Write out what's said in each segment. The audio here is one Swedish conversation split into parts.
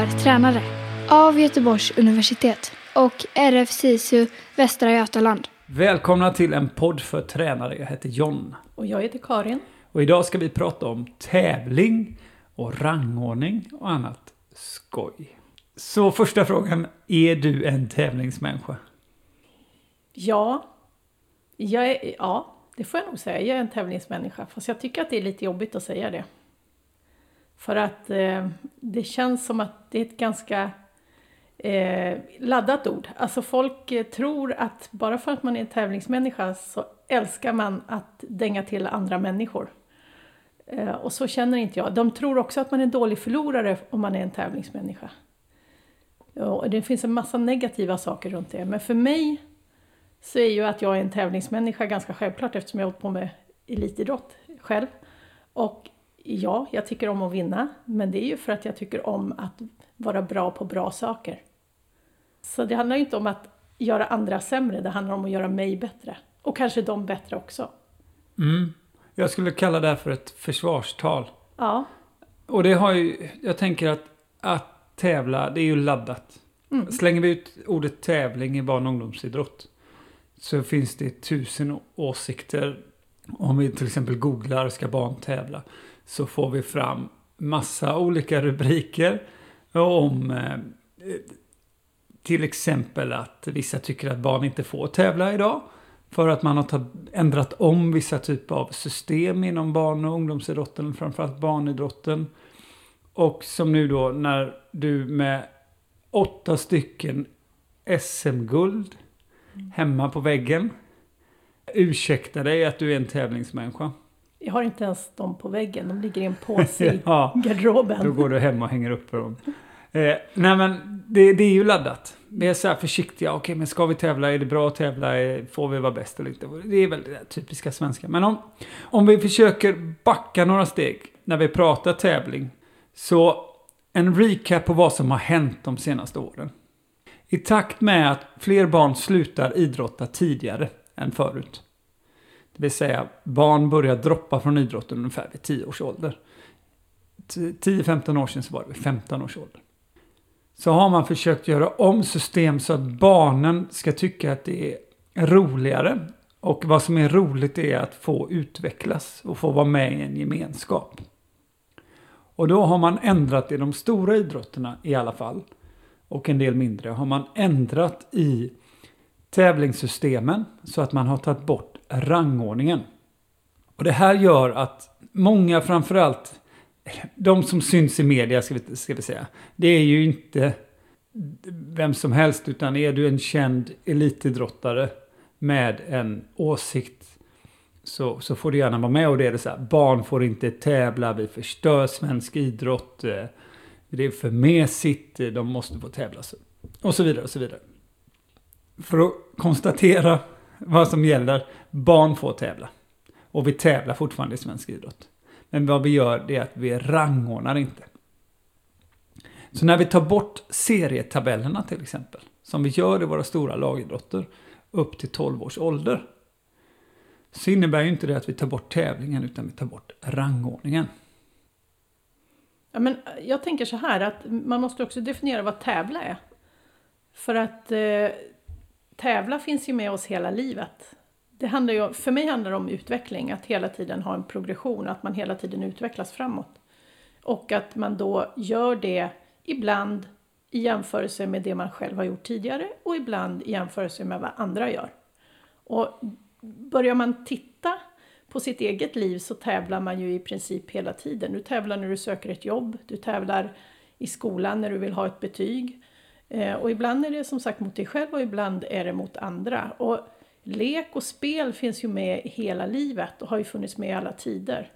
för tränare av Göteborgs universitet och RF SISU Västra Götaland. Välkomna till en podd för tränare. Jag heter John. Och jag heter Karin. Och idag ska vi prata om tävling och rangordning och annat skoj. Så första frågan, är du en tävlingsmänniska? Ja, jag är, ja, det får jag nog säga. Jag är en tävlingsmänniska. Fast jag tycker att det är lite jobbigt att säga det. För att eh, det känns som att det är ett ganska eh, laddat ord. Alltså folk eh, tror att bara för att man är en tävlingsmänniska så älskar man att dänga till andra människor. Eh, och så känner inte jag. De tror också att man är en dålig förlorare om man är en tävlingsmänniska. Och det finns en massa negativa saker runt det. Men för mig så är ju att jag är en tävlingsmänniska ganska självklart eftersom jag har hållit på med elitidrott själv. Och ja, jag tycker om att vinna, men det är ju för att jag tycker om att vara bra på bra saker. Så det handlar ju inte om att göra andra sämre, det handlar om att göra mig bättre. Och kanske de bättre också. Mm. Jag skulle kalla det här för ett försvarstal. Ja. Och det har ju, jag tänker att, att tävla, det är ju laddat. Mm. Slänger vi ut ordet tävling i barn och ungdomsidrott så finns det tusen åsikter. Om vi till exempel googlar ska barn tävla så får vi fram massa olika rubriker om eh, till exempel att vissa tycker att barn inte får tävla idag. För att man har ändrat om vissa typer av system inom barn och ungdomsidrotten, framförallt barnidrotten. Och som nu då när du med åtta stycken SM-guld hemma på väggen ursäktar dig att du är en tävlingsmänniska. Jag har inte ens dem på väggen, de ligger i en påse i Ja, garderoben. Då går du hem och hänger upp dem. Eh, nej men det, det är ju laddat. Vi är så här försiktiga. Okej, men ska vi tävla? Är det bra att tävla? Eh, Får vi vara bäst eller inte? Det är väl det typiska svenska. Men om, om vi försöker backa några steg när vi pratar tävling. Så en recap på vad som har hänt de senaste åren. I takt med att fler barn slutar idrotta tidigare än förut. Det vill säga barn börjar droppa från idrotten ungefär vid 10 års ålder. 10-15 år sedan så var det vid 15 års ålder. Så har man försökt göra om system så att barnen ska tycka att det är roligare. Och vad som är roligt är att få utvecklas och få vara med i en gemenskap. Och då har man ändrat i de stora idrotterna i alla fall. Och en del mindre har man ändrat i tävlingssystemen så att man har tagit bort rangordningen. Och det här gör att många framförallt, de som syns i media ska vi, ska vi säga, det är ju inte vem som helst utan är du en känd elitidrottare med en åsikt så, så får du gärna vara med och det är det så här, barn får inte tävla, vi förstör svensk idrott, eh, det är för mesigt, eh, de måste få tävla. Och så vidare och så vidare. För att konstatera vad som gäller, barn får tävla. Och vi tävlar fortfarande i svensk idrott. Men vad vi gör det är att vi rangordnar inte. Så när vi tar bort serietabellerna till exempel, som vi gör i våra stora lagidrotter, upp till 12 års ålder. Så innebär ju inte det att vi tar bort tävlingen utan vi tar bort rangordningen. Ja, men jag tänker så här att man måste också definiera vad tävla är. För att eh, tävla finns ju med oss hela livet. Det handlar ju, för mig handlar det om utveckling, att hela tiden ha en progression, att man hela tiden utvecklas framåt. Och att man då gör det ibland i jämförelse med det man själv har gjort tidigare och ibland i jämförelse med vad andra gör. Och börjar man titta på sitt eget liv så tävlar man ju i princip hela tiden. Du tävlar när du söker ett jobb, du tävlar i skolan när du vill ha ett betyg. Eh, och ibland är det som sagt mot dig själv och ibland är det mot andra. Och lek och spel finns ju med hela livet och har ju funnits med i alla tider.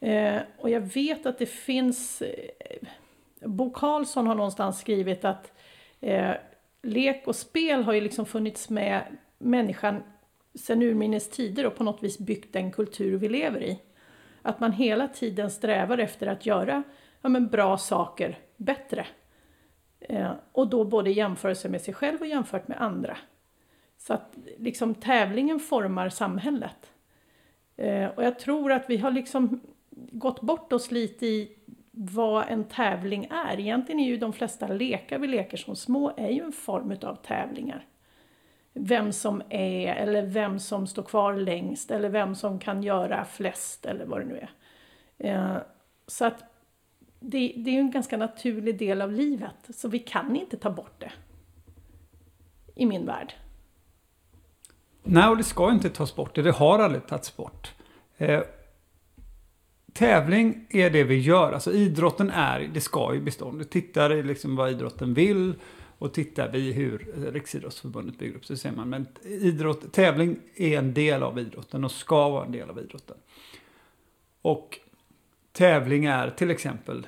Eh, och jag vet att det finns... Eh, Bo Karlsson har någonstans skrivit att lek och spel har ju liksom funnits med människan sedan urminnes tider och på något vis byggt den kultur vi lever i. Att man hela tiden strävar efter att göra ja, men bra saker bättre. Eh, och då både jämförelse med sig själv och jämfört med andra. Så att liksom tävlingen formar samhället. Eh, och jag tror att vi har liksom gått bort oss lite i vad en tävling är. Egentligen är ju de flesta lekar vi leker som små är ju en form utav tävlingar. Vem som är, eller vem som står kvar längst, eller vem som kan göra flest, eller vad det nu är. Eh, så att det, det är ju en ganska naturlig del av livet, så vi kan inte ta bort det. I min värld. Nej, och det ska inte tas bort. Det har aldrig tagits bort. Eh, tävling är det vi gör. Alltså idrotten är, det ska ju bestå. Du tittar i liksom vad idrotten vill och tittar vi hur Riksidrottsförbundet bygger upp så ser man. Men idrott, tävling är en del av idrotten och ska vara en del av idrotten. Och tävling är till exempel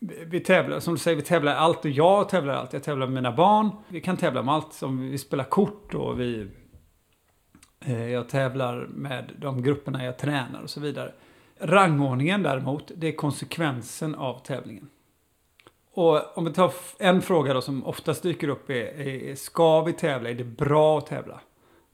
vi tävlar, som du säger, vi tävlar allt och jag tävlar allt. Jag tävlar med mina barn. Vi kan tävla med allt som vi spelar kort och vi... Eh, jag tävlar med de grupperna jag tränar och så vidare. Rangordningen däremot, det är konsekvensen av tävlingen. Och om vi tar en fråga då som oftast dyker upp är, är, ska vi tävla? Är det bra att tävla?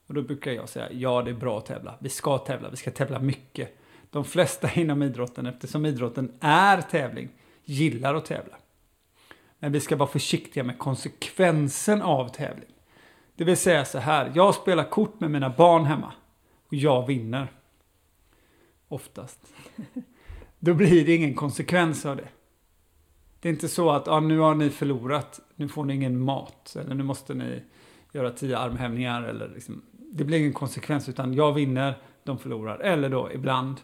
Och då brukar jag säga, ja det är bra att tävla. Vi ska tävla, vi ska tävla mycket. De flesta inom idrotten, eftersom idrotten är tävling, gillar att tävla. Men vi ska vara försiktiga med konsekvensen av tävling. Det vill säga så här, jag spelar kort med mina barn hemma och jag vinner. Oftast. Då blir det ingen konsekvens av det. Det är inte så att ah, nu har ni förlorat, nu får ni ingen mat. Eller nu måste ni göra tio armhävningar. Eller liksom, det blir ingen konsekvens utan jag vinner, de förlorar. Eller då ibland,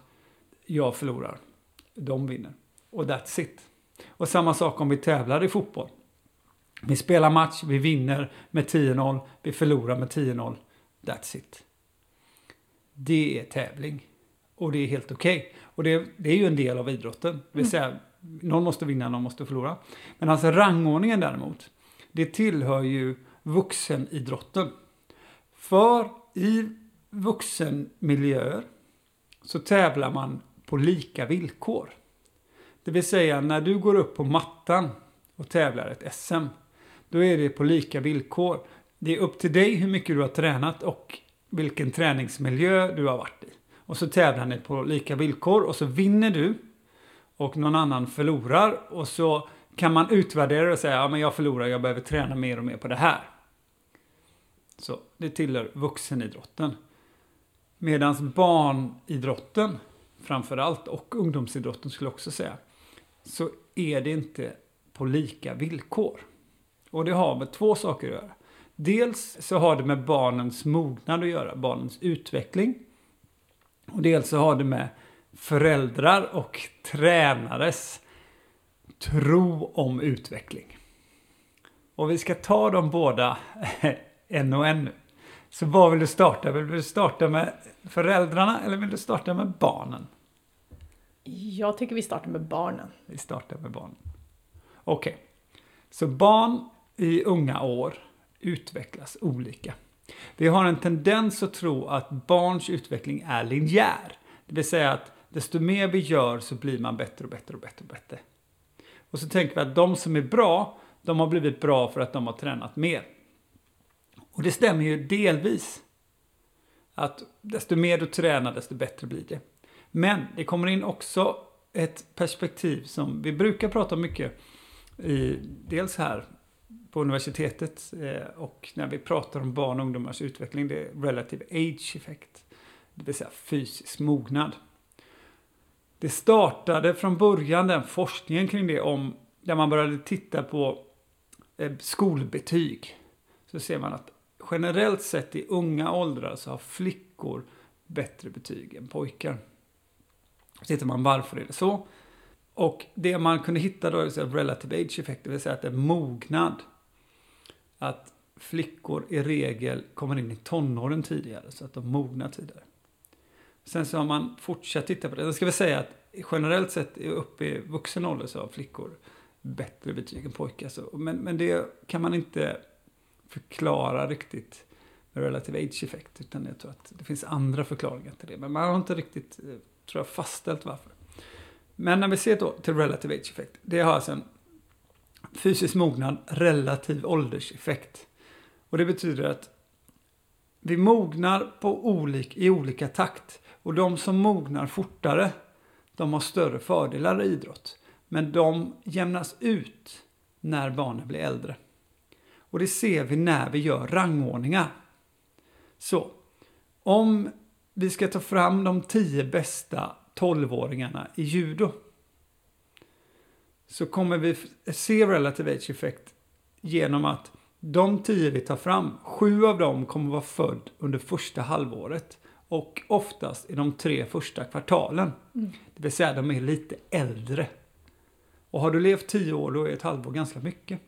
jag förlorar, de vinner. Och that's it. Och samma sak om vi tävlar i fotboll. Vi spelar match, vi vinner med 10-0, vi förlorar med 10-0. That's it. Det är tävling. Och det är helt okej. Okay. Och det, det, är ju en del av idrotten. Det vill mm. säga, någon måste vinna, någon måste förlora. Men alltså rangordningen däremot, det tillhör ju vuxenidrotten. För i vuxenmiljöer så tävlar man på lika villkor. Det vill säga när du går upp på mattan och tävlar ett SM, då är det på lika villkor. Det är upp till dig hur mycket du har tränat och vilken träningsmiljö du har varit i. Och så tävlar ni på lika villkor och så vinner du och någon annan förlorar och så kan man utvärdera och säga ja men jag förlorar, jag behöver träna mer och mer på det här. Så det tillhör vuxenidrotten. Medan barnidrotten framförallt och ungdomsidrotten skulle jag också säga så är det inte på lika villkor. Och det har med två saker att göra. Dels så har det med barnens mognad att göra, barnens utveckling. Och dels så har det med föräldrar och tränares tro om utveckling. Och vi ska ta dem båda en och en nu. Så vad vill du starta? Vill du starta med föräldrarna eller vill du starta med barnen? Jag tycker vi startar med barnen. Vi startar med barnen. Okej. Okay. Så barn i unga år utvecklas olika. Vi har en tendens att tro att barns utveckling är linjär. Det vill säga att desto mer vi gör så blir man bättre och bättre och bättre och bättre. Och så tänker vi att de som är bra, de har blivit bra för att de har tränat mer. Och det stämmer ju delvis. Att desto mer du tränar, desto bättre blir det. Men det kommer in också ett perspektiv som vi brukar prata mycket i, dels här på universitetet eh, och när vi pratar om barn och ungdomars utveckling, det är relative age effect. Det vill säga fysisk mognad. Det startade från början den forskningen kring det om, där man började titta på eh, skolbetyg. Så ser man att generellt sett i unga åldrar så har flickor bättre betyg än pojkar. Så tittar man varför är det så. Och det man kunde hitta då är relative age effect, det vill säga att det är mognad. Att flickor i regel kommer in i tonåren tidigare, så att de mognar tidigare. Sen så har man fortsatt titta på det. Jag ska väl säga att generellt sett uppe i vuxen ålder så har flickor bättre betyg än pojkar. Men, men det kan man inte förklara riktigt med relative age effect. Utan jag tror att det finns andra förklaringar till det. Men man har inte riktigt eh, tror jag, fastställt varför. Men när vi ser då till relative age effect, det har alltså en fysisk mognad, relativ ålderseffekt. Och det betyder att vi mognar på olik, i olika takt. Och de som mognar fortare, de har större fördelar i idrott. Men de jämnas ut när barnen blir äldre. Och det ser vi när vi gör rangordningar. Så, om vi ska ta fram de tio bästa 12-åringarna i judo så kommer vi se relative age effect genom att de tio vi tar fram, sju av dem kommer vara född under första halvåret och oftast i de tre första kvartalen. Mm. Det vill säga de är lite äldre. Och har du levt tio år då är ett halvår ganska mycket.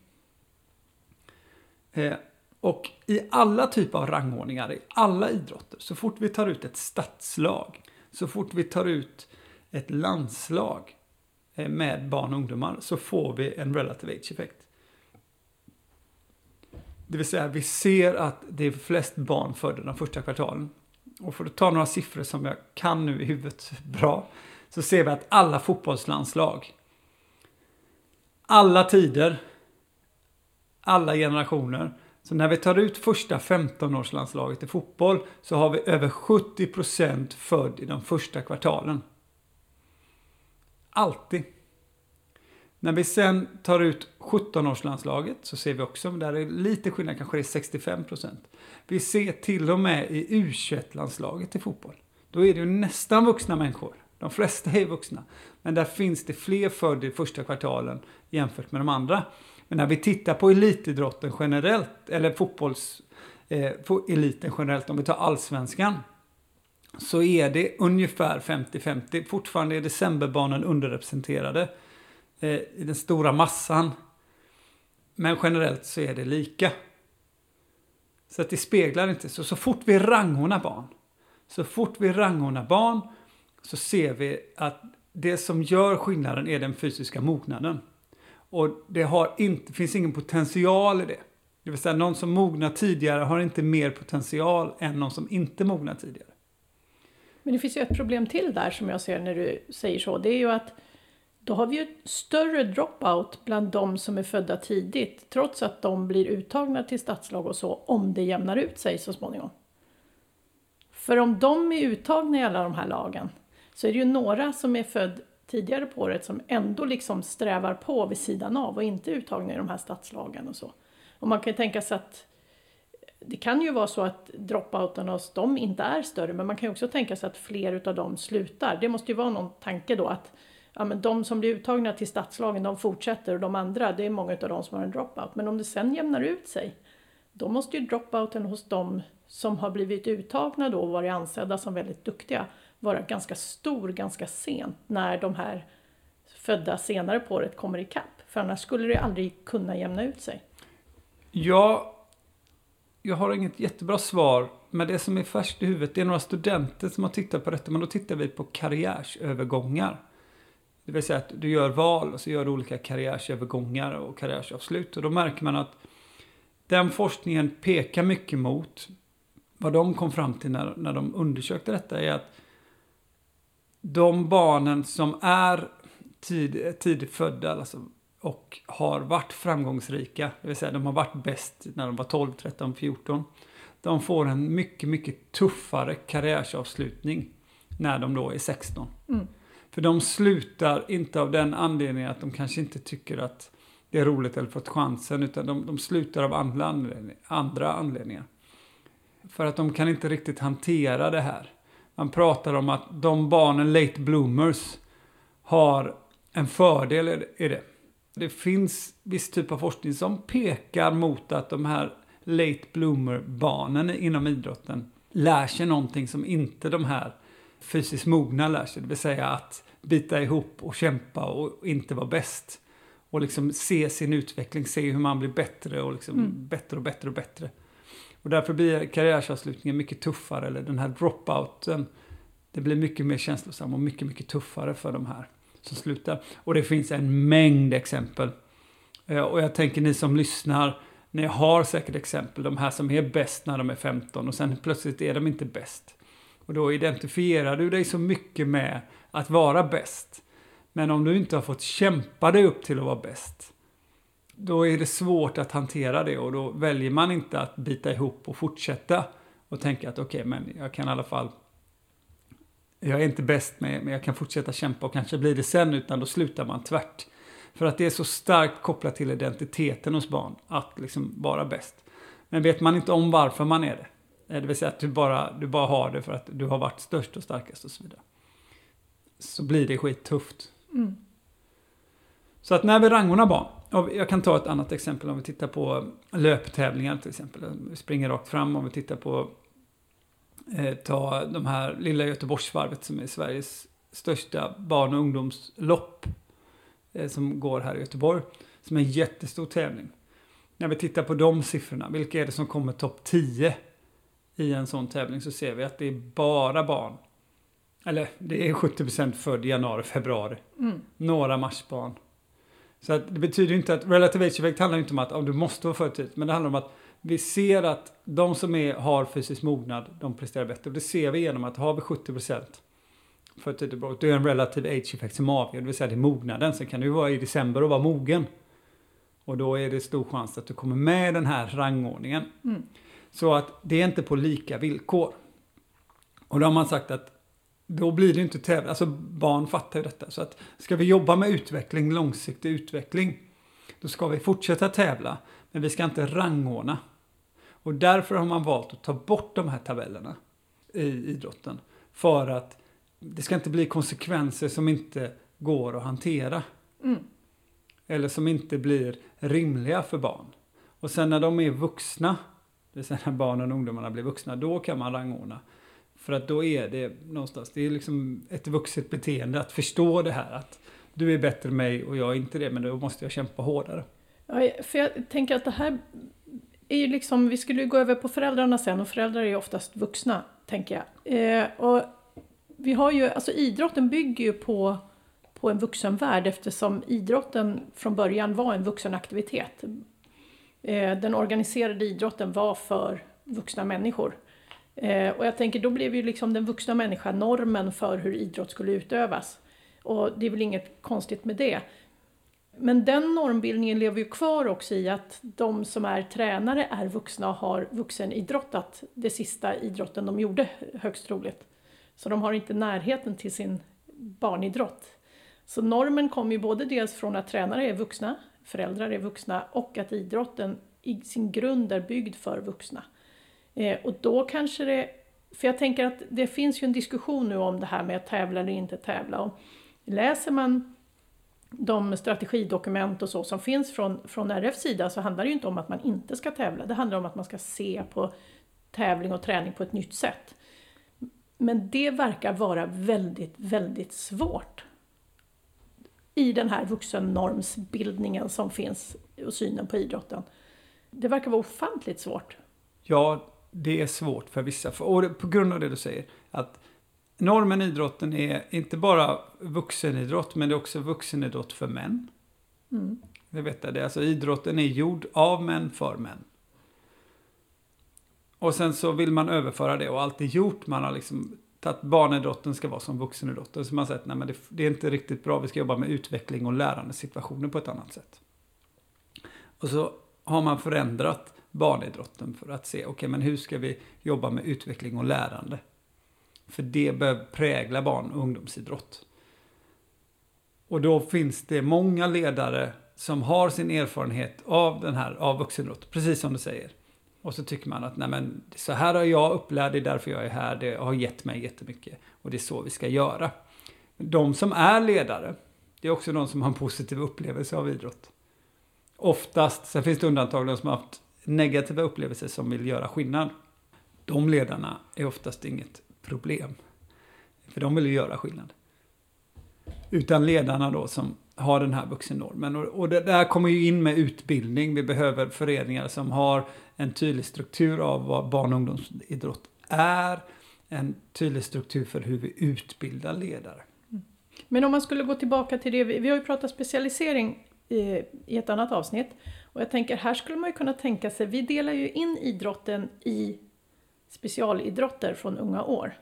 Eh, och i alla typer av rangordningar, i alla idrotter, så fort vi tar ut ett stadslag, så fort vi tar ut ett landslag eh, med barn och ungdomar, så får vi en relative age effekt. Det vill säga, vi ser att det är flest barn födda de första kvartalen. Och för att ta några siffror som jag kan nu i huvudet bra, så ser vi att alla fotbollslandslag, alla tider, alla generationer, så när vi tar ut första 15-årslandslaget i fotboll så har vi över 70% född i de första kvartalen. Alltid. När vi sen tar ut 17-årslandslaget så ser vi också, där är lite skillnad, kanske det är 65%. Vi ser till och med i U21-landslaget i fotboll. Då är det ju nästan vuxna människor. De flesta är vuxna. Men där finns det fler födda i första kvartalen jämfört med de andra. Men när vi tittar på elitidrotten generellt, eller fotbollseliten eh, generellt, om vi tar allsvenskan, så är det ungefär 50-50. Fortfarande är decemberbarnen underrepresenterade eh, i den stora massan. Men generellt så är det lika. Så att det speglar inte. Så, så fort vi rangordnar barn, så fort vi rangordnar barn så ser vi att det som gör skillnaden är den fysiska mognaden. Och det har inte, finns ingen potential i det. Det vill säga någon som mognar tidigare har inte mer potential än någon som inte mognar tidigare. Men det finns ju ett problem till där som jag ser när du säger så. Det är ju att då har vi ju större dropout bland de som är födda tidigt. Trots att de blir uttagna till statslag och så, om det jämnar ut sig så småningom. För om de är uttagna i alla de här lagen så är det ju några som är född tidigare på året som ändå liksom strävar på vid sidan av och inte är uttagna i de här stadslagen och så. Och man kan ju tänka sig att det kan ju vara så att dropouten hos dem inte är större, men man kan ju också tänka sig att fler utav dem slutar. Det måste ju vara någon tanke då att ja, men de som blir uttagna till stadslagen, de fortsätter och de andra, det är många utav dem som har en dropout. Men om det sen jämnar ut sig, då måste ju dropouten hos dem som har blivit uttagna då och varit ansedda som väldigt duktiga vara ganska stor ganska sent när de här födda senare på året kommer ikapp. För annars skulle det aldrig kunna jämna ut sig. Ja, jag har inget jättebra svar. Men det som är färskt i huvudet, det är några studenter som har tittat på detta. Men då tittar vi på karriärsövergångar. Det vill säga att du gör val och så gör du olika karriärsövergångar och karriärsavslut. Och då märker man att den forskningen pekar mycket mot vad de kom fram till när, när de undersökte detta är att de barnen som är tid, tidigt födda alltså, och har varit framgångsrika, det vill säga de har varit bäst när de var 12, 13, 14. De får en mycket, mycket tuffare karriärsavslutning när de då är 16. Mm. För de slutar inte av den anledningen att de kanske inte tycker att det är roligt eller fått chansen, utan de, de slutar av andra anledningar. För att de kan inte riktigt hantera det här. Man pratar om att de barnen, late bloomers, har en fördel i det. Det finns viss typ av forskning som pekar mot att de här late bloomer-barnen inom idrotten lär sig någonting som inte de här fysiskt mogna lär sig. Det vill säga att bita ihop och kämpa och inte vara bäst. Och liksom se sin utveckling, se hur man blir bättre och liksom mm. bättre och bättre och bättre. Och därför blir karriärsavslutningen mycket tuffare, eller den här dropouten, det blir mycket mer känslosam och mycket, mycket tuffare för de här som slutar. Och det finns en mängd exempel. Eh, och jag tänker ni som lyssnar, ni har säkert exempel, de här som är bäst när de är 15 och sen plötsligt är de inte bäst. Och då identifierar du dig så mycket med att vara bäst. Men om du inte har fått kämpa dig upp till att vara bäst, då är det svårt att hantera det och då väljer man inte att bita ihop och fortsätta och tänka att okej, okay, men jag kan i alla fall jag är inte bäst med, men jag kan fortsätta kämpa och kanske bli det sen, utan då slutar man tvärt. För att det är så starkt kopplat till identiteten hos barn, att liksom vara bäst. Men vet man inte om varför man är det, eh, det vill säga att du bara, du bara har det för att du har varit störst och starkast och så vidare. Så blir det skittufft. Mm. Så att när vi rangordnar barn, jag kan ta ett annat exempel om vi tittar på löptävlingar till exempel. Vi springer rakt fram om vi tittar på eh, ta de här lilla Göteborgsvarvet som är Sveriges största barn och ungdomslopp eh, som går här i Göteborg. Som är en jättestor tävling. När vi tittar på de siffrorna, vilka är det som kommer topp 10 i en sån tävling så ser vi att det är bara barn. Eller det är 70% född januari, februari. Mm. Några marsbarn. Så att det betyder inte att relative age effect handlar inte om att oh, du måste vara född tidigt. Men det handlar om att vi ser att de som är, har fysisk mognad, de presterar bättre. Och det ser vi genom att har vi 70% för tidigt brott, då är det en relative age effect som avgör. Det vill säga det är mognaden. Sen kan du vara i december och vara mogen. Och då är det stor chans att du kommer med i den här rangordningen. Mm. Så att det är inte på lika villkor. Och då har man sagt att då blir det inte tävling. Alltså barn fattar ju detta. Så att ska vi jobba med utveckling, långsiktig utveckling, då ska vi fortsätta tävla. Men vi ska inte rangordna. Och därför har man valt att ta bort de här tabellerna i idrotten. För att det ska inte bli konsekvenser som inte går att hantera. Mm. Eller som inte blir rimliga för barn. Och sen när de är vuxna, det vill säga när barnen och ungdomarna blir vuxna, då kan man rangordna. För att då är det någonstans, det är liksom ett vuxet beteende att förstå det här att du är bättre än mig och jag är inte det, men då måste jag kämpa hårdare. Ja, för jag tänker att det här är ju liksom, vi skulle ju gå över på föräldrarna sen och föräldrar är ju oftast vuxna, tänker jag. Eh, och vi har ju, alltså idrotten bygger ju på, på en vuxenvärld eftersom idrotten från början var en vuxenaktivitet. Eh, den organiserade idrotten var för vuxna människor. Eh, och jag tänker, då blev ju liksom den vuxna människan normen för hur idrott skulle utövas. Och det är väl inget konstigt med det. Men den normbildningen lever ju kvar också i att de som är tränare är vuxna och har vuxenidrottat det sista idrotten de gjorde, högst troligt. Så de har inte närheten till sin barnidrott. Så normen kommer ju både dels från att tränare är vuxna, föräldrar är vuxna och att idrotten i sin grund är byggd för vuxna. Eh, och då kanske det, för jag tänker att det finns ju en diskussion nu om det här med att tävla eller inte tävla. Och läser man de strategidokument och så som finns från, från RFs sida så handlar det ju inte om att man inte ska tävla. Det handlar om att man ska se på tävling och träning på ett nytt sätt. Men det verkar vara väldigt, väldigt svårt i den här vuxennormsbildningen som finns och synen på idrotten. Det verkar vara ofantligt svårt. Ja, det är svårt för vissa. Och på grund av det du säger. Att normen i idrotten är inte bara vuxenidrott, men det är också vuxenidrott för män. Mm. Det vet jag, det. Alltså idrotten är gjord av män för män. Och sen så vill man överföra det och alltid gjort. Man har liksom att barnidrotten ska vara som vuxenidrotten. Så man säger att nej, men det, det, är inte riktigt bra. Vi ska jobba med utveckling och lärandesituationer på ett annat sätt. Och så har man förändrat barnidrotten för att se, okej okay, men hur ska vi jobba med utveckling och lärande? För det bör prägla barn och ungdomsidrott. Och då finns det många ledare som har sin erfarenhet av den här, av vuxenidrott, precis som du säger. Och så tycker man att nej men, så här har jag upplärd, det är därför jag är här, det har gett mig jättemycket. Och det är så vi ska göra. De som är ledare, det är också de som har en positiv upplevelse av idrott. Oftast, sen finns det undantag, de som har haft negativa upplevelser som vill göra skillnad. De ledarna är oftast inget problem. För de vill ju göra skillnad. Utan ledarna då som har den här vuxennormen. Och, och det där kommer ju in med utbildning. Vi behöver föreningar som har en tydlig struktur av vad barn och ungdomsidrott är. En tydlig struktur för hur vi utbildar ledare. Mm. Men om man skulle gå tillbaka till det, vi har ju pratat specialisering i, i ett annat avsnitt. Och jag tänker, här skulle man ju kunna tänka sig, vi delar ju in idrotten i specialidrotter från unga år.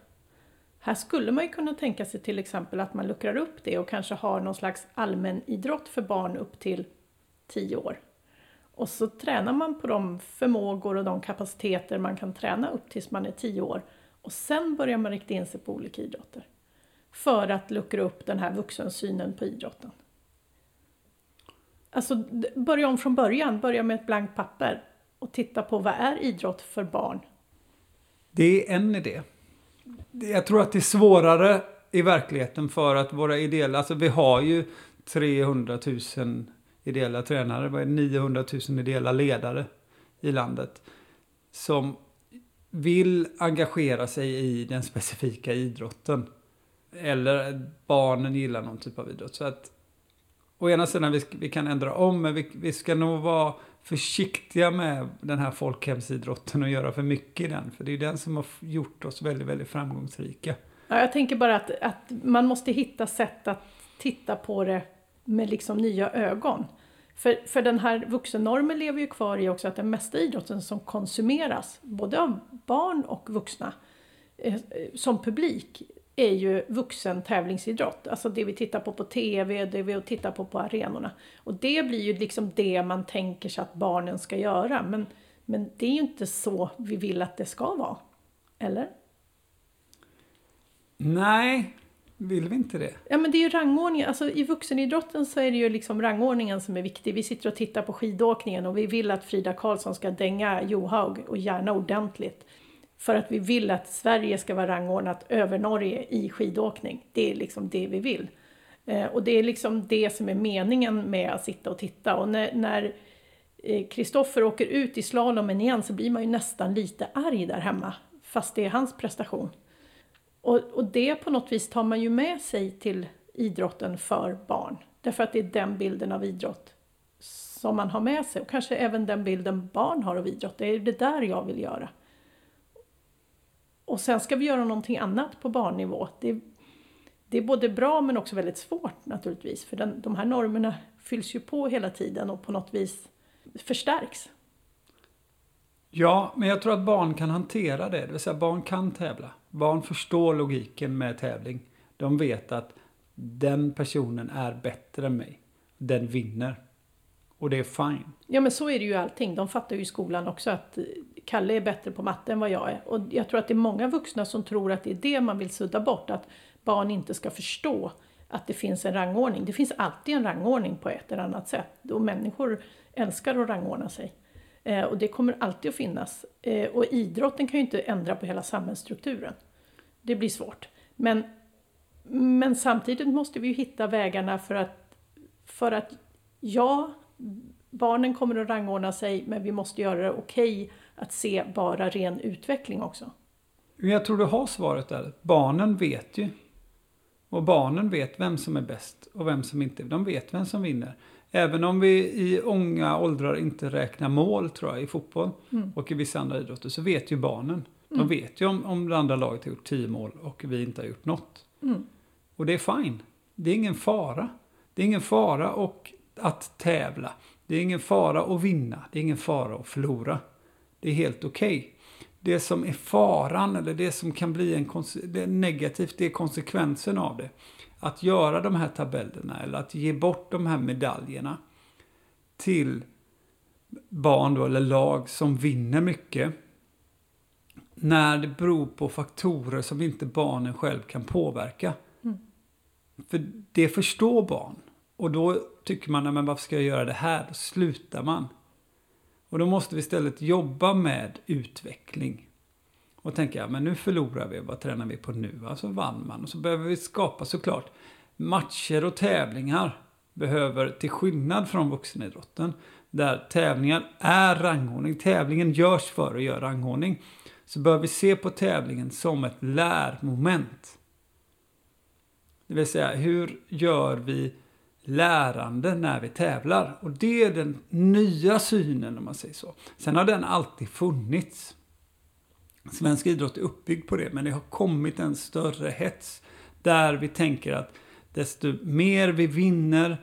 Här skulle man ju kunna tänka sig till exempel att man luckrar upp det och kanske har någon slags allmänidrott för barn upp till 10 år. Och så tränar man på de förmågor och de kapaciteter man kan träna upp tills man är 10 år. Och sen börjar man rikta in sig på olika idrotter. För att luckra upp den här vuxensynen på idrotten. Alltså börja om från början, börja med ett blankt papper och titta på vad är idrott för barn? Det är en idé. Jag tror att det är svårare i verkligheten för att våra ideella, alltså vi har ju 300 000 ideella tränare, 900 000 ideella ledare i landet. Som vill engagera sig i den specifika idrotten. Eller barnen gillar någon typ av idrott. Så att å ena sidan vi, vi kan ändra om, men vi, vi ska nog vara försiktiga med den här folkhemsidrotten och göra för mycket i den. För det är den som har gjort oss väldigt, väldigt framgångsrika. Ja, jag tänker bara att, att man måste hitta sätt att titta på det med liksom nya ögon. För, för den här vuxennormen lever ju kvar i också att den mesta idrotten som konsumeras, både av barn och vuxna, eh, eh som publik, är ju vuxen tävlingsidrott. Alltså det vi tittar på på TV, det vi tittar på på arenorna. Och det blir ju liksom det man tänker sig att barnen ska göra. Men, men det är ju inte så vi vill att det ska vara. Eller? Nej, vill vi inte det? Ja men det är ju rangordningen, alltså i vuxenidrotten så är det ju liksom rangordningen som är viktig. Vi sitter och tittar på skidåkningen och vi vill att Frida Karlsson ska dänga Johaug och gärna ordentligt. För att vi vill att Sverige ska vara rangordnat över Norge i skidåkning. Det är liksom det vi vill. Eh, och det är liksom det som är meningen med att sitta och titta. Och när, eh, Kristoffer åker ut i slalomen igen så blir man ju nästan lite arg där hemma. Fast det är hans prestation. Och, och det på något vis tar man ju med sig till idrotten för barn. Därför att det är den bilden av idrott som man har med sig. Och kanske även den bilden barn har av idrott. Det är det där jag vill göra. Och sen ska vi göra någonting annat på barnnivå. Det, det är både bra men också väldigt svårt naturligtvis. För den, de här normerna fylls ju på hela tiden och på något vis förstärks. Ja, men jag tror att barn kan hantera det. Det vill säga barn kan tävla. Barn förstår logiken med tävling. De vet att den personen är bättre än mig. Den vinner. Och det är fine. Ja men så är det ju allting. De fattar ju i skolan också att Kalle är bättre på matte än vad jag är. Och jag tror att det är många vuxna som tror att det är det man vill sudda bort. Att barn inte ska förstå att det finns en rangordning. Det finns alltid en rangordning på ett eller annat sätt. Och människor älskar att rangordna sig. Eh, och det kommer alltid att finnas. Eh, och idrotten kan ju inte ändra på hela samhällsstrukturen. Det blir svårt. Men, men samtidigt måste vi ju hitta vägarna för att, för att ja, barnen kommer att rangordna sig men vi måste göra det okej att se bara ren utveckling också. Men jag tror du har svaret där. Barnen vet ju. Och barnen vet vem som är bäst och vem som inte. De vet vem som vinner. Även om vi i unga åldrar inte räknar mål tror jag i fotboll och i vissa andra idrotter så vet ju barnen. De vet ju om, om det andra laget har gjort 10 mål och vi inte har gjort något. Mm. Och det är fine. Det är ingen fara. Det är ingen fara och att tävla. Det är ingen fara att vinna. Det är ingen fara att förlora. Det är helt okej. Det som är faran eller det som kan bli en det negativt, det är konsekvensen av det. Att göra de här tabellerna eller att ge bort de här medaljerna till barn då, eller lag som vinner mycket. När det beror på faktorer som inte barnen själv kan påverka. För det förstår barn. Och då tycker man, "Nej, men varför ska jag göra det här? Då slutar man. Och då måste vi istället jobba med utveckling. Och tänka, ja, men nu förlorar vi, vad tränar vi på nu? Alltså vann man. Och så behöver vi skapa såklart matcher och tävlingar. Behöver, till skillnad från vuxenidrotten, där tävlingar är rangordning. Tävlingen görs för att göra rangordning. Så bör vi se på tävlingen som ett lärmoment. Det vill säga, hur gör vi lärande när vi tävlar? Och det är den nya synen om man säger så. Sen har den alltid funnits. Svensk idrott är uppbyggd på det, men det har kommit en större hets. Där vi tänker att desto mer vi vinner,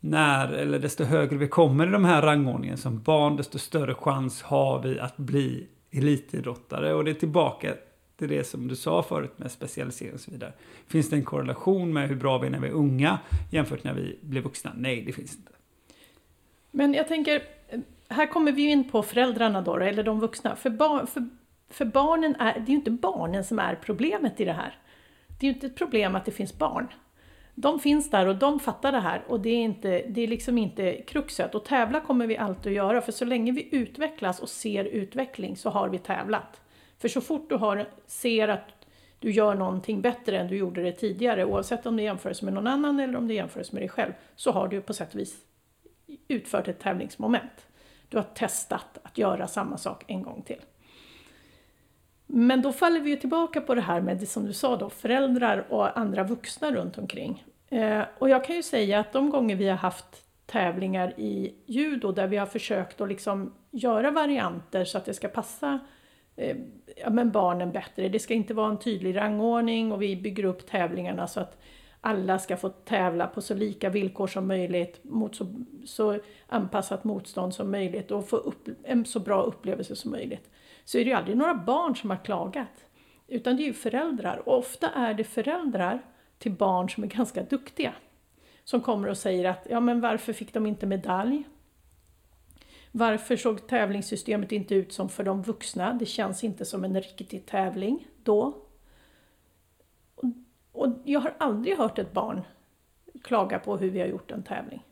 när, eller desto högre vi kommer i de här rangordningen som barn, desto större chans har vi att bli elitidrottare. Och det är tillbaka till det som du sa förut med specialisering och så vidare. Finns det en korrelation med hur bra vi är när vi är unga jämfört när vi blir vuxna? Nej, det finns inte. Men jag tänker, här kommer vi ju in på föräldrarna då, eller de vuxna. För, bar, för, för barnen är, det är ju inte barnen som är problemet i det här. Det är ju inte ett problem att det finns barn. De finns där och de fattar det här och det är, inte, det är liksom inte kruxet. Och tävla kommer vi alltid att göra för så länge vi utvecklas och ser utveckling så har vi tävlat. För så fort du har, ser att du gör någonting bättre än du gjorde det tidigare, oavsett om det jämförs med någon annan eller om det jämförs med dig själv, så har du på sätt och vis utfört ett tävlingsmoment. Du har testat att göra samma sak en gång till. Men då faller vi ju tillbaka på det här med, det som du sa då, föräldrar och andra vuxna runt omkring. Eh, och jag kan ju säga att de gånger vi har haft tävlingar i judo där vi har försökt att liksom göra varianter så att det ska passa eh, ja, men barnen bättre. Det ska inte vara en tydlig rangordning och vi bygger upp tävlingarna så att alla ska få tävla på så lika villkor som möjligt, mot så, så anpassat motstånd som möjligt och få upp, en så bra upplevelse som möjligt. Så är det ju aldrig några barn som har klagat, utan det är ju föräldrar. Och ofta är det föräldrar till barn som är ganska duktiga. Som kommer och säger att, ja men varför fick de inte medalj? Varför såg tävlingssystemet inte ut som för de vuxna? Det känns inte som en riktig tävling då. Och jag har aldrig hört ett barn klaga på hur vi har gjort en tävling.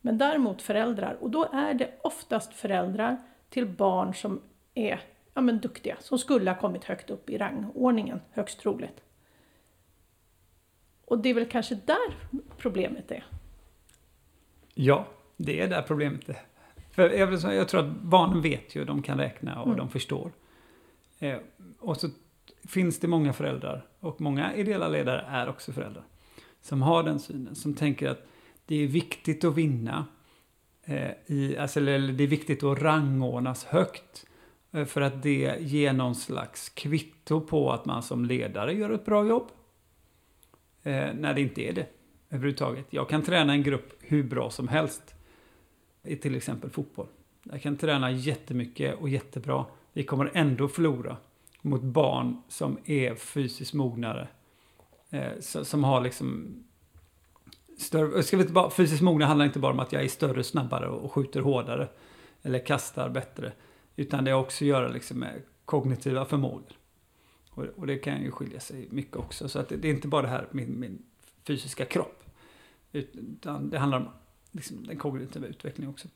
Men däremot föräldrar, och då är det oftast föräldrar till barn som är ja, men duktiga, som skulle ha kommit högt upp i rangordningen, högst troligt. Och det är väl kanske där problemet är? Ja, det är där problemet är. För jag, jag tror att barnen vet ju, de kan räkna och mm. de förstår. Eh, och så finns det många föräldrar, och många ideella ledare är också föräldrar, som har den synen, som tänker att det är viktigt att vinna. Eh, i, alltså, eller det är viktigt att rangordnas högt. Eh, för att det ger någon slags kvitto på att man som ledare gör ett bra jobb. Eh, när det inte är det överhuvudtaget. Jag kan träna en grupp hur bra som helst. I till exempel fotboll. Jag kan träna jättemycket och jättebra. Vi kommer ändå förlora mot barn som är fysiskt mognare. Eh, som har liksom större, eh, ska vi inte bara, fysiskt mogna handlar inte bara om att jag är större, snabbare och skjuter hårdare. Eller kastar bättre. Utan det har också att göra liksom med kognitiva förmågor. Och, och, det kan ju skilja sig mycket också. Så att det, det är inte bara det här min, min fysiska kropp. Utan det handlar om liksom, den kognitiva utvecklingen också.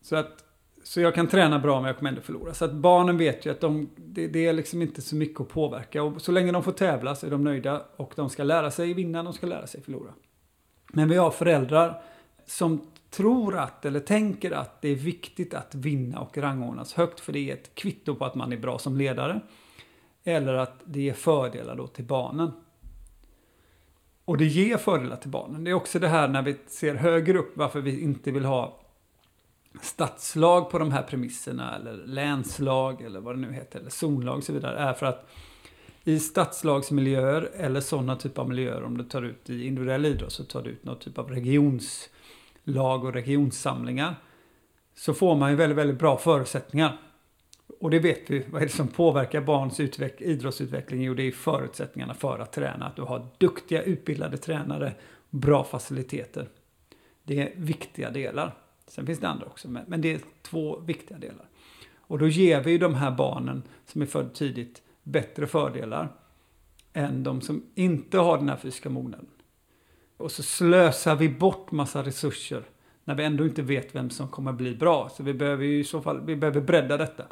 Så att så jag kan träna bra men jag kommer ändå förlora. Så att barnen vet ju att de, det, det, är liksom inte så mycket att påverka. Och så länge de får tävla så är de nöjda och de ska lära sig vinna, de ska lära sig förlora. Men vi har föräldrar som tror att, eller tänker att det är viktigt att vinna och rangordnas högt för det är ett kvitto på att man är bra som ledare. Eller att det ger fördelar då till barnen. Och det ger fördelar till barnen. Det är också det här när vi ser högre upp varför vi inte vill ha stadslag på de här premisserna eller länslag eller vad det nu heter, eller zonlag och så vidare, är för att i stadslagsmiljöer eller sådana typer av miljöer, om du tar ut i individuell idrott så tar du ut någon typ av regionslag och regionssamlingar, så får man ju väldigt, väldigt bra förutsättningar. Och det vet vi, vad är det som påverkar barns utveck idrottsutveckling? Jo, det är förutsättningarna för att träna. Att du har duktiga, utbildade tränare, bra faciliteter. Det är viktiga delar. Sen finns det andra också, men, det är två viktiga delar. Och då ger vi de här barnen som är födda tidigt bättre fördelar än de som inte har den här fysiska mognaden. Och så slösar vi bort massa resurser när vi ändå inte vet vem som kommer bli bra. Så vi behöver ju i så fall vi behöver bredda detta.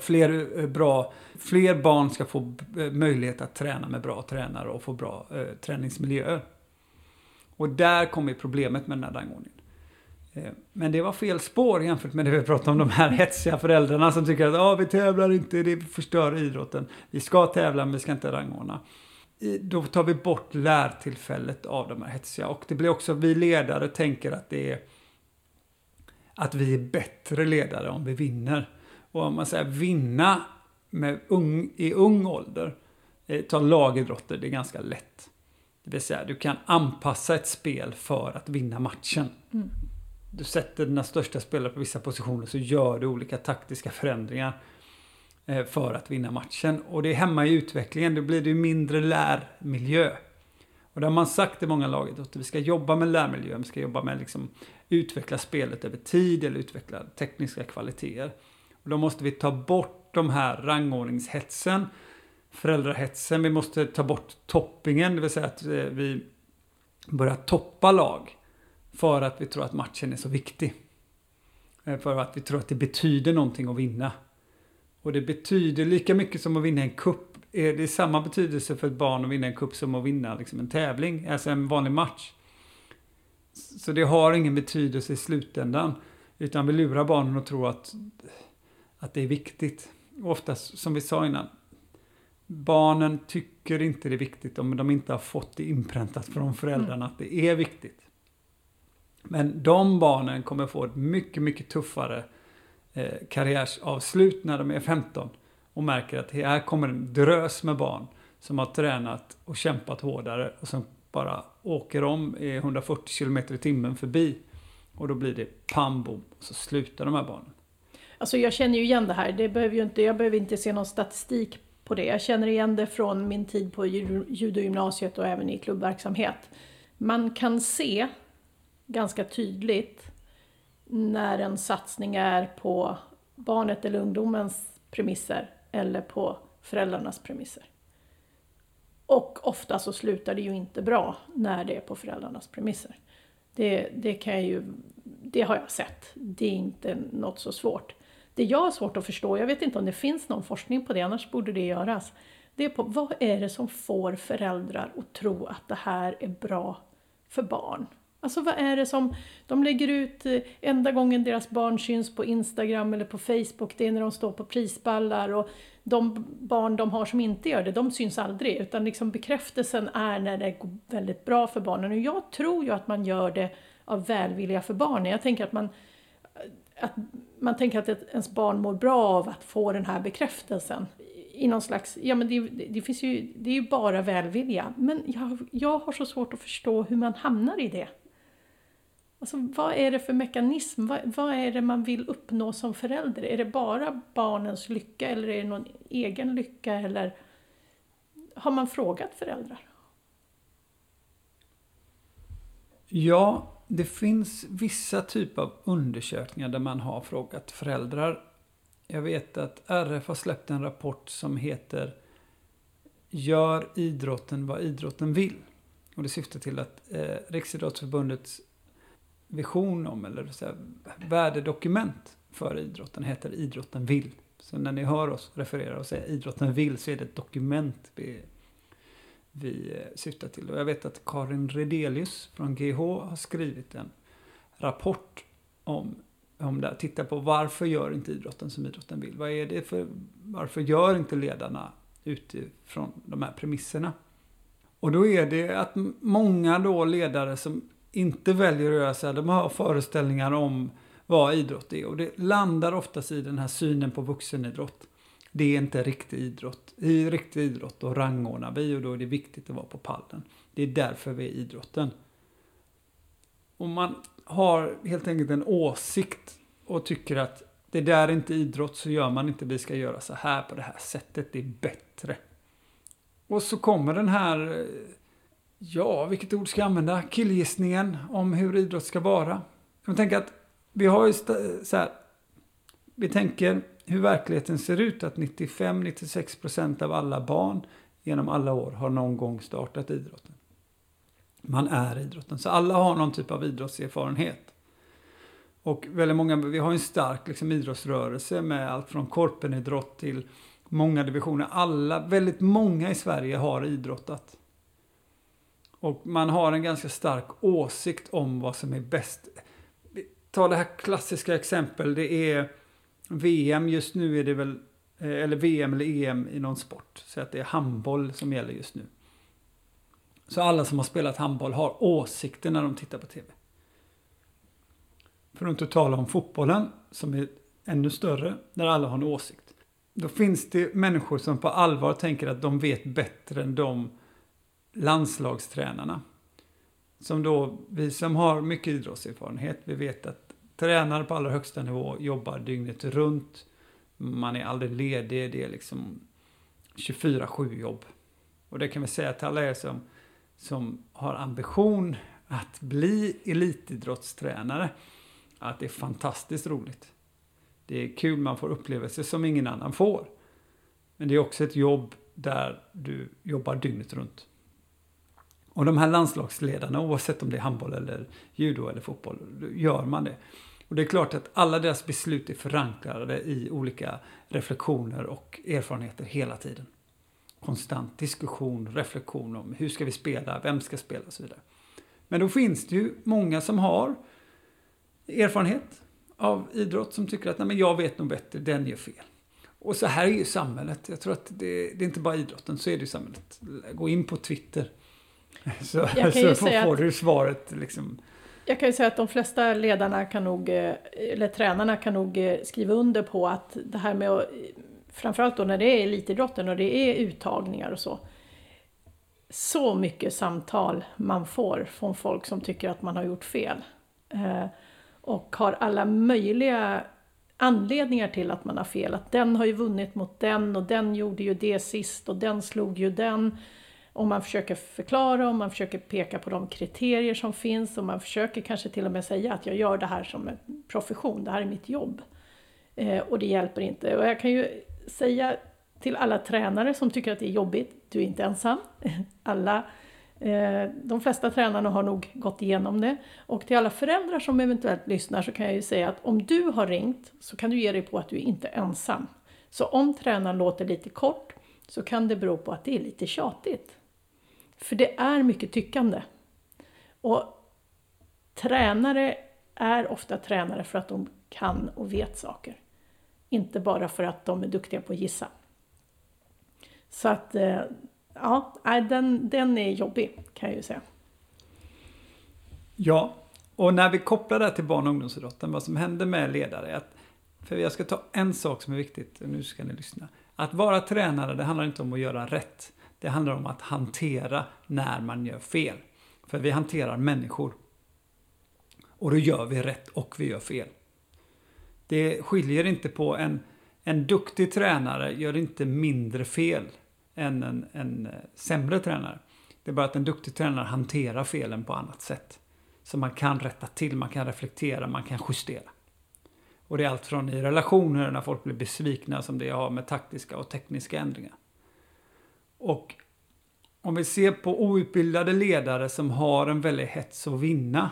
Fler, eh, bra, fler barn ska få eh, möjlighet att träna med bra tränare och få bra eh, träningsmiljöer. Och där kommer problemet med den här rangordningen. Eh, men det var fel spår jämfört med det vi pratade om, de här hetsiga föräldrarna som tycker att ah, vi tävlar inte, det förstör idrotten. Vi ska tävla men vi ska inte rangordna. Då tar vi bort lärtillfället av de här hetsiga. Och det blir också, vi ledare tänker att det är att vi är bättre ledare om vi vinner. Och om man säger vinna med ung, i ung ålder, eh, ta lagidrotter, det är ganska lätt. Det vill säga, du kan anpassa ett spel för att vinna matchen. Mm du sätter dina största spelare på vissa positioner så gör du olika taktiska förändringar eh, för att vinna matchen. Och det hämmar ju utvecklingen, då blir det mindre lärmiljö. Och det har man sagt i många lag att vi ska jobba med lärmiljön, vi ska jobba med liksom utveckla spelet över tid eller utveckla tekniska kvaliteter. Och då måste vi ta bort de här rangordningshetsen föräldrahetsen. Vi måste ta bort toppingen, det vill säga att eh, vi börjar toppa lag. För att vi tror att matchen är så viktig. Eh, för att vi tror att det betyder någonting att vinna. Och det betyder lika mycket som att vinna en kupp. Eh, det är samma betydelse för ett barn att vinna en kupp som att vinna liksom en tävling, alltså en vanlig match. Så det har ingen betydelse i slutändan. Utan vi lurar barnen att tro att, att det är viktigt. Oftast, som vi sa innan, barnen tycker inte det är viktigt om de inte har fått det inpräntat från föräldrarna att det är viktigt. Men de barnen kommer få ett mycket, mycket tuffare eh, karriärsavslut när de är 15 och märker att här kommer en drös med barn som har tränat och kämpat hårdare och som bara åker om i 140 km i timmen förbi. Och då blir det pam bom, och så slutar de här barnen. Alltså jag känner ju igen det här, det behöver ju inte, jag behöver inte se någon statistik på det. Jag känner igen det från min tid på judogymnasiet och även i klubbverksamhet. Man kan se ganska tydligt när en satsning är på barnet eller ungdomens premisser eller på föräldrarnas premisser. Och ofta så slutar det ju inte bra när det är på föräldrarnas premisser. Det, det, kan jag ju, det har jag sett. Det är inte något så svårt. Det jag har svårt att förstå, jag vet inte om det finns någon forskning på det, annars borde det göras. Det är på vad är det som får föräldrar att tro att det här är bra för barn? Alltså vad är det som, de lägger ut, eh, enda gången deras barn syns på Instagram eller på Facebook, det är när de står på prisballar och de barn de har som inte gör det, de syns aldrig. Utan liksom bekräftelsen är när det går väldigt bra för barnen. Och jag tror ju att man gör det av välvilja för barnen. Jag tänker att man, eh, att man tänker att ens barn mår bra av att få den här bekräftelsen. I någon slags, ja men det, det finns ju, det är ju bara välvilja. Men jag, jag har så svårt att förstå hur man hamnar i det. Alltså, vad är det för mekanism? Vad, vad, är det man vill uppnå som förälder? Är det bara barnens lycka eller är det någon egen lycka? Eller har man frågat föräldrar? Ja, det finns vissa typer av undersökningar där man har frågat föräldrar. Jag vet att RF har släppt en rapport som heter Gör idrotten vad idrotten vill. Och det syftar till att eh, Riksidrottsförbundets vision om, eller så här, värdedokument för idrotten heter Idrotten vill. Så när ni hör oss referera och säga idrotten vill så är det ett dokument vi, vi eh, syftar till. Och jag vet att Karin Redelius från GH har skrivit en rapport om, om det. Titta på varför gör inte idrotten som idrotten vill? Vad är det för, varför gör inte ledarna utifrån de här premisserna? Och då är det att många då ledare som inte väljer att göra så här. De har föreställningar om vad idrott är. Och det landar oftast i den här synen på vuxenidrott. Det är inte riktig idrott. I riktig idrott då rangordnar vi och då är det viktigt att vara på pallen. Det är därför vi är idrotten. Om man har helt enkelt en åsikt och tycker att det där är inte idrott så gör man inte. Vi ska göra så här på det här sättet. Det är bättre. Och så kommer den här Ja, vilket ord ska jag använda? Killgissningen om hur idrott ska vara. Jag tänker att vi har ju så här. Vi tänker hur verkligheten ser ut. Att 95-96% av alla barn genom alla år har någon gång startat idrotten. Man är idrotten. Så alla har någon typ av idrottserfarenhet. Och väldigt många, vi har en stark liksom, idrottsrörelse med allt från korpenidrott till många divisioner. Alla, väldigt många i Sverige har idrottat. Och man har en ganska stark åsikt om vad som är bäst. Ta det här klassiska exempel. Det är VM. Just nu är det väl, eh, eller VM eller EM i någon sport. Så att det är handboll som gäller just nu. Så alla som har spelat handboll har åsikter när de tittar på TV. För att inte tala om fotbollen som är ännu större, där alla har en åsikt. Då finns det människor som på allvar tänker att de vet bättre än de landslagstränarna. Som då, vi som har mycket idrottserfarenhet, vi vet att tränare på allra högsta nivå jobbar dygnet runt. Man är aldrig ledig, det är liksom 24-7 jobb. Och det kan vi säga till alla er som, som har ambition att bli elitidrottstränare. Att det är fantastiskt roligt. Det är kul, man får upplevelser som ingen annan får. Men det är också ett jobb där du jobbar dygnet runt. Och de här landslagsledarna, oavsett om det är handboll eller judo eller fotboll, gör man det. Och det är klart att alla deras beslut är förankrade i olika reflektioner och erfarenheter hela tiden. Konstant diskussion, reflektion om hur ska vi spela, vem ska spela och så vidare. Men då finns det ju många som har erfarenhet av idrott som tycker att Nej, men jag vet nog bättre, den gör fel. Och så här är ju samhället. Jag tror att det, det är inte bara idrotten, så är det ju samhället. Gå in på Twitter. Så, så får, får du svaret liksom. Jag kan ju säga att de flesta ledarna kan nog, eh, eller tränarna kan nog eh, skriva under på att det här med att, framförallt då när det är elitidrotten och det är uttagningar och så. Så mycket samtal man får från folk som tycker att man har gjort fel. Eh, och har alla möjliga anledningar till att man har fel. Att den har ju vunnit mot den och den gjorde ju det sist och den slog ju den. Om man försöker förklara om man försöker peka på de kriterier som finns och man försöker kanske till och med säga att jag gör det här som en profession, det här är mitt jobb. Eh, och det hjälper inte. Och jag kan ju säga till alla tränare som tycker att det är jobbigt, du är inte ensam. Alla, eh, de flesta tränarna har nog gått igenom det. Och till alla föräldrar som eventuellt lyssnar så kan jag ju säga att om du har ringt så kan du ge dig på att du är inte är ensam. Så om tränaren låter lite kort så kan det bero på att det är lite tjatigt. För det är mycket tyckande. Och tränare är ofta tränare för att de kan och vet saker. Inte bara för att de är duktiga på att gissa. Så att, eh, ja, den, den är jobbig kan jag ju säga. Ja, och när vi kopplar det till barn och ungdomsidrotten, vad som händer med ledare är att, för jag ska ta en sak som är viktigt, och nu ska ni lyssna. Att vara tränare, det handlar inte om att göra rätt. Det handlar om att hantera när man gör fel. För vi hanterar människor. Och då gör vi rätt och vi gör fel. Det skiljer inte på en, en duktig tränare gör inte mindre fel än en, en eh, sämre tränare. Det är bara att en duktig tränare hanterar felen på annat sätt. Så man kan rätta till, man kan reflektera, man kan justera. Och det är allt från i relationer när folk blir besvikna som det har med taktiska och tekniska ändringar. Och om vi ser på outbildade ledare som har en väldig hets att vinna.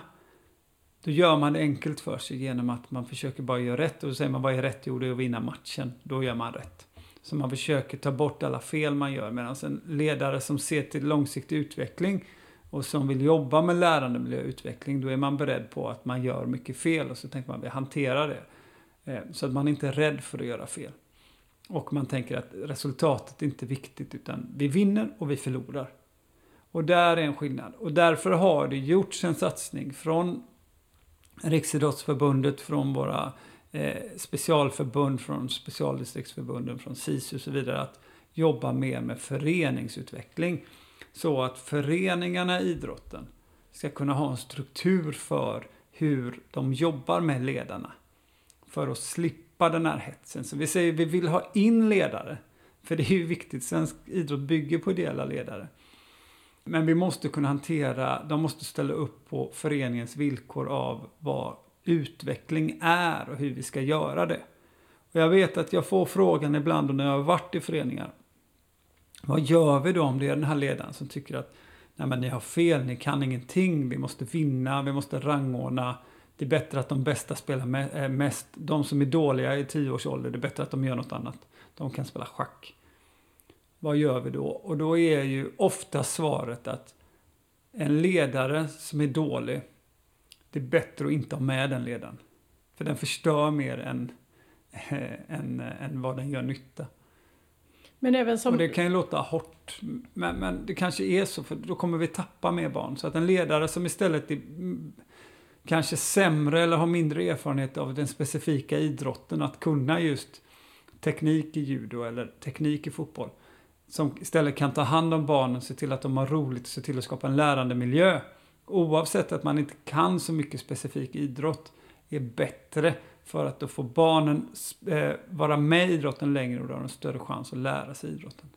Då gör man det enkelt för sig genom att man försöker bara göra rätt. Och då säger man vad är rätt? Jo, det är att vinna matchen. Då gör man rätt. Så man försöker ta bort alla fel man gör. Medan en ledare som ser till långsiktig utveckling och som vill jobba med lärandemiljöutveckling, och utveckling, då är man beredd på att man gör mycket fel och så tänker man att vi hanterar det. Eh, så att man inte är rädd för att göra fel. Och man tänker att resultatet är inte viktigt utan vi vinner och vi förlorar. Och där är en skillnad. Och därför har det gjorts en satsning från Riksidrottsförbundet, från våra eh, specialförbund, från specialdistriktsförbunden, från SISU och så vidare att jobba mer med föreningsutveckling. Så att föreningarna i idrotten ska kunna ha en struktur för hur de jobbar med ledarna. För att slippa slippa den här hetsen. Så vi säger vi vill ha in ledare. För det är ju viktigt, svensk idrott bygger på ideella ledare. Men vi måste kunna hantera, de måste ställa upp på föreningens villkor av vad utveckling är och hur vi ska göra det. Och jag vet att jag får frågan ibland när jag har varit i föreningar. Vad gör vi då om det är den här ledaren som tycker att Nej men ni har fel, ni kan ingenting, vi måste vinna, vi måste rangordna det är bättre att de bästa spelar eh, mest. De som är dåliga i tio års ålder, det är bättre att de gör något annat. De kan spela schack. Vad gör vi då? Och då är ju ofta svaret att en ledare som är dålig, det är bättre att inte ha med den ledaren. För den förstör mer än, än, än vad den gör nytta. Men även som... Och det kan ju låta hårt, men, men det kanske är så, för då kommer vi tappa mer barn. Så att en ledare som istället är kanske sämre eller har mindre erfarenhet av den specifika idrotten att kunna just teknik i judo eller teknik i fotboll. Som istället kan ta hand om barnen, se till att de har roligt se till att skapa en lärande miljö. Oavsett att man inte kan så mycket specifik idrott är bättre för att då får barnen eh, vara med i idrotten längre och då har de större chans att lära sig idrotten.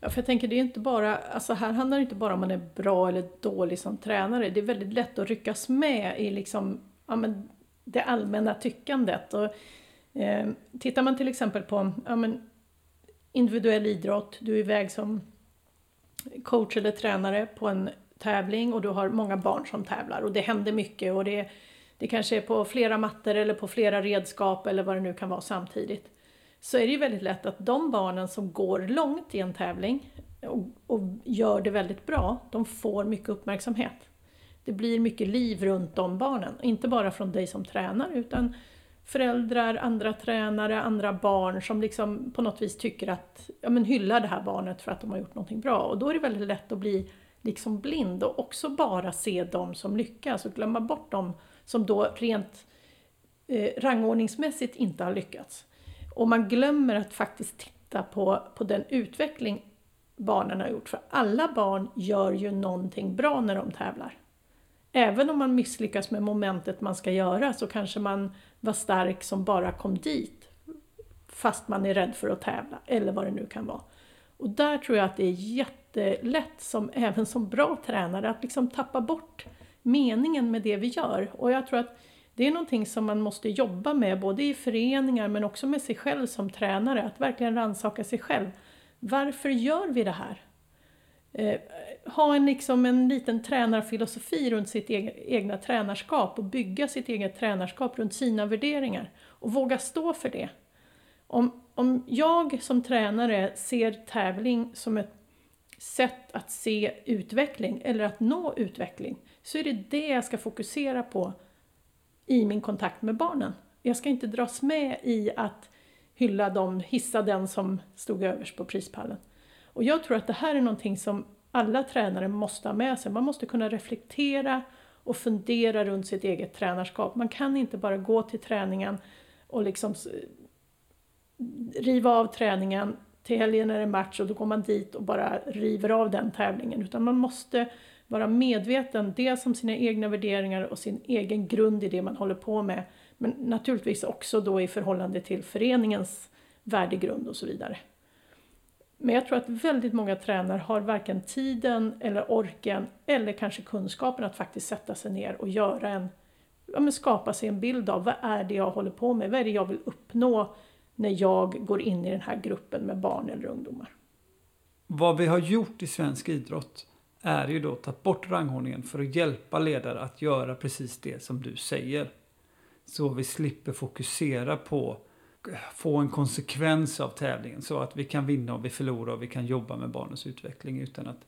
Ja, för jag tänker det är inte bara, alltså här handlar det inte bara om man är bra eller dålig som tränare. Det är väldigt lätt att ryckas med i liksom, ja, men det allmänna tyckandet. Och, eh, tittar man till exempel på, ja, men, individuell idrott, du är iväg som coach eller tränare på en tävling och du har många barn som tävlar och det händer mycket och det, det kanske är på flera mattor eller på flera redskap eller vad det nu kan vara samtidigt. Så är det ju väldigt lätt att de barnen som går långt i en tävling och, och gör det väldigt bra, de får mycket uppmärksamhet. Det blir mycket liv runt de barnen, inte bara från dig som tränar utan föräldrar, andra tränare, andra barn som liksom på något vis tycker att, ja men hyllar det här barnet för att de har gjort någonting bra. Och då är det väldigt lätt att bli liksom blind och också bara se dem som lyckas och glömma bort dem som då rent eh, rangordningsmässigt inte har lyckats. Och man glömmer att faktiskt titta på, på den utveckling barnen har gjort. För alla barn gör ju någonting bra när de tävlar. Även om man misslyckas med momentet man ska göra så kanske man var stark som bara kom dit. Fast man är rädd för att tävla, eller vad det nu kan vara. Och där tror jag att det är jättelätt, som, även som bra tränare, att liksom tappa bort meningen med det vi gör. Och jag tror att det är någonting som man måste jobba med, både i föreningar men också med sig själv som tränare, att verkligen rannsaka sig själv. Varför gör vi det här? Eh, ha en, liksom en liten tränarfilosofi runt sitt egna, egna tränarskap och bygga sitt eget tränarskap runt sina värderingar och våga stå för det. Om, om jag som tränare ser tävling som ett sätt att se utveckling eller att nå utveckling så är det det jag ska fokusera på i min kontakt med barnen. Jag ska inte dras med i att hylla dem, hissa den som stod överst på prispallen. Och jag tror att det här är någonting som alla tränare måste ha med sig. Man måste kunna reflektera och fundera runt sitt eget tränarskap. Man kan inte bara gå till träningen och liksom riva av träningen. Till helgen är det match och då går man dit och bara river av den tävlingen. Utan man måste vara medveten, dels om sina egna värderingar och sin egen grund i det man håller på med. Men naturligtvis också då i förhållande till föreningens värdegrund och så vidare. Men jag tror att väldigt många tränare har varken tiden eller orken eller kanske kunskapen att faktiskt sätta sig ner och göra en, ja, men skapa sig en bild av vad är det jag håller på med, vad är det jag vill uppnå när jag går in i den här gruppen med barn eller ungdomar. Vad vi har gjort i svensk idrott är ju då att ta bort rangordningen för att hjälpa ledare att göra precis det som du säger. Så vi slipper fokusera på få en konsekvens av tävlingen så att vi kan vinna och vi förlorar och vi kan jobba med barnens utveckling utan att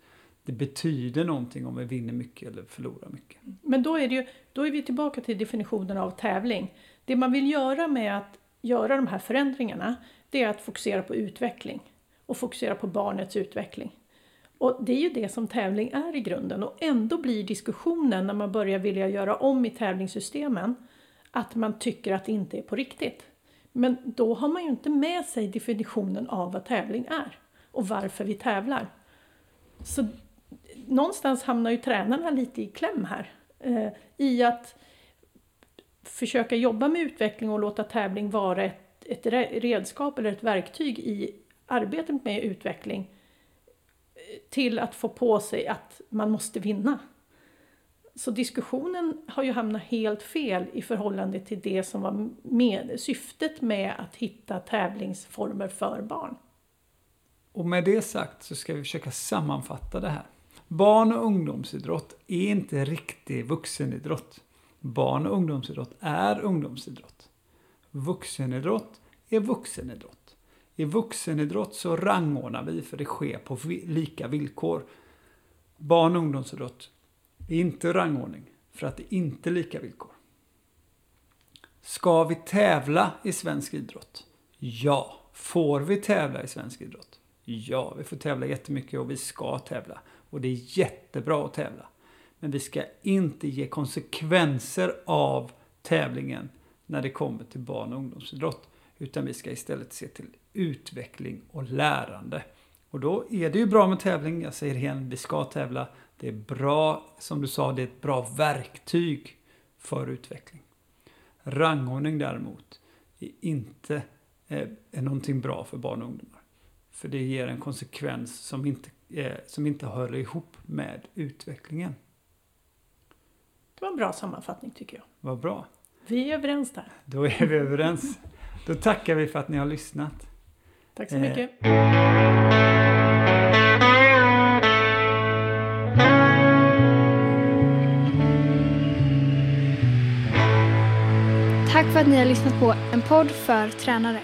det betyder någonting om vi vinner mycket eller förlorar mycket. Men då är, det ju, då är vi tillbaka till definitionen av tävling. Det man vill göra med att göra de här förändringarna det är att fokusera på utveckling och fokusera på barnets utveckling. Och det är ju det som tävling är i grunden och ändå blir diskussionen när man börjar vilja göra om i tävlingssystemen att man tycker att det inte är på riktigt. Men då har man ju inte med sig definitionen av vad tävling är och varför vi tävlar. Så någonstans hamnar ju tränarna lite i kläm här. Eh, I att försöka jobba med utveckling och låta tävling vara ett, ett redskap eller ett verktyg i arbetet med utveckling till att få på sig att man måste vinna. Så diskussionen har ju hamnat helt fel i förhållande till det som var med, syftet med att hitta tävlingsformer för barn. Och med det sagt så ska vi försöka sammanfatta det här. Barn och ungdomsidrott är inte riktig vuxenidrott. Barn och ungdomsidrott är ungdomsidrott. Vuxenidrott är vuxenidrott. I vuxenidrott så rangordnar vi för det sker på lika villkor. Barn och ungdomsidrott är inte rangordning för att det inte är lika villkor. Ska vi tävla i svensk idrott? Ja. Får vi tävla i svensk idrott? Ja, vi får tävla jättemycket och vi ska tävla. Och det är jättebra att tävla. Men vi ska inte ge konsekvenser av tävlingen när det kommer till barn och ungdomsidrott. Utan vi ska istället se till utveckling och lärande. Och då är det ju bra med tävling. Jag säger igen, vi ska tävla. Det är bra, som du sa, det är ett bra verktyg för utveckling. Rangordning däremot är inte eh, är någonting bra för barn och ungdomar. För det ger en konsekvens som inte, eh, som inte hör ihop med utvecklingen. Det var en bra sammanfattning tycker jag. Vad bra. Vi är överens där. Då är vi överens. Då tackar vi för att ni har lyssnat. Tack så Eh. mycket. Tack för att ni har lyssnat på en podd för tränare.